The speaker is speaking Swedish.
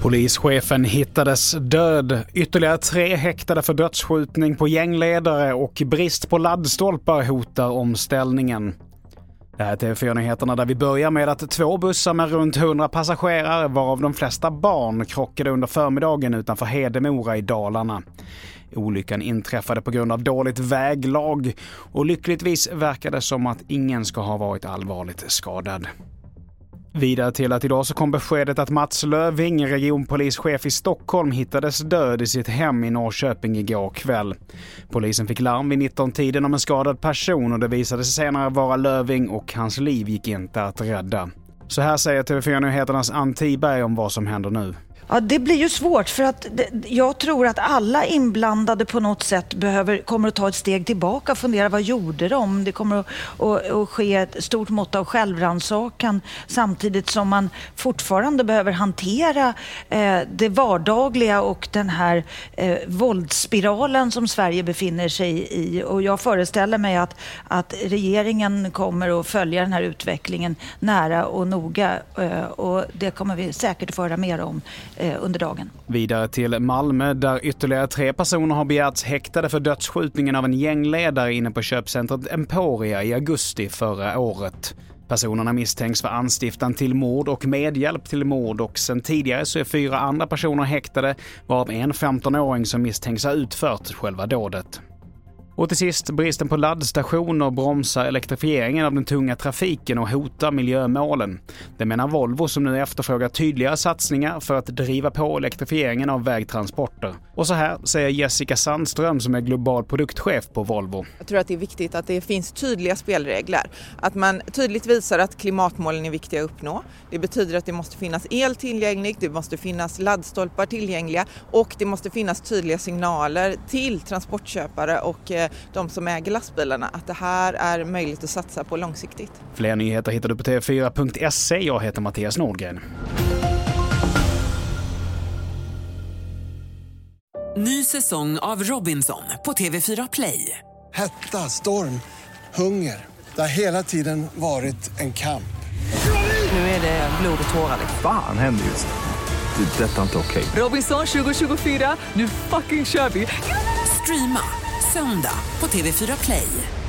Polischefen hittades död. Ytterligare tre häktade för dödsskjutning på gängledare och brist på laddstolpar hotar omställningen. Det här är TV4-nyheterna där vi börjar med att två bussar med runt 100 passagerare, varav de flesta barn, krockade under förmiddagen utanför Hedemora i Dalarna. Olyckan inträffade på grund av dåligt väglag och lyckligtvis verkar det som att ingen ska ha varit allvarligt skadad. Vidare till att idag så kom beskedet att Mats Löving, regionpolischef i Stockholm, hittades död i sitt hem i Norrköping igår kväll. Polisen fick larm vid 19-tiden om en skadad person och det visade sig senare vara Löving och hans liv gick inte att rädda. Så här säger TV4 Nyheternas Ann Tiberg om vad som händer nu. Ja, det blir ju svårt för att det, jag tror att alla inblandade på något sätt behöver, kommer att ta ett steg tillbaka och fundera vad gjorde de? Det kommer att, att, att ske ett stort mått av självrannsakan samtidigt som man fortfarande behöver hantera eh, det vardagliga och den här eh, våldsspiralen som Sverige befinner sig i. Och jag föreställer mig att, att regeringen kommer att följa den här utvecklingen nära och noga eh, och det kommer vi säkert att få höra mer om Eh, under dagen. Vidare till Malmö där ytterligare tre personer har begärts häktade för dödsskjutningen av en gängledare inne på köpcentret Emporia i augusti förra året. Personerna misstänks för anstiftan till mord och medhjälp till mord och sen tidigare så är fyra andra personer häktade varav en 15-åring som misstänks ha utfört själva dådet. Och till sist, bristen på laddstationer bromsar elektrifieringen av den tunga trafiken och hotar miljömålen. Det menar Volvo som nu efterfrågar tydligare satsningar för att driva på elektrifieringen av vägtransporter. Och så här säger Jessica Sandström som är global produktchef på Volvo. Jag tror att det är viktigt att det finns tydliga spelregler. Att man tydligt visar att klimatmålen är viktiga att uppnå. Det betyder att det måste finnas el tillgänglig, det måste finnas laddstolpar tillgängliga och det måste finnas tydliga signaler till transportköpare och eh, de som äger lastbilarna att det här är möjligt att satsa på långsiktigt. Fler nyheter hittar du på tv4.se. Jag heter Mattias Nordgren. Ny säsong av Robinson på TV4 Play. Hetta, storm, hunger. Det har hela tiden varit en kamp. Nu är det blod och tårar. Fan händer just. Det. är Detta är inte okej. Robinson 2024, nu fucking kör vi! Streama söndag på TV4 Play.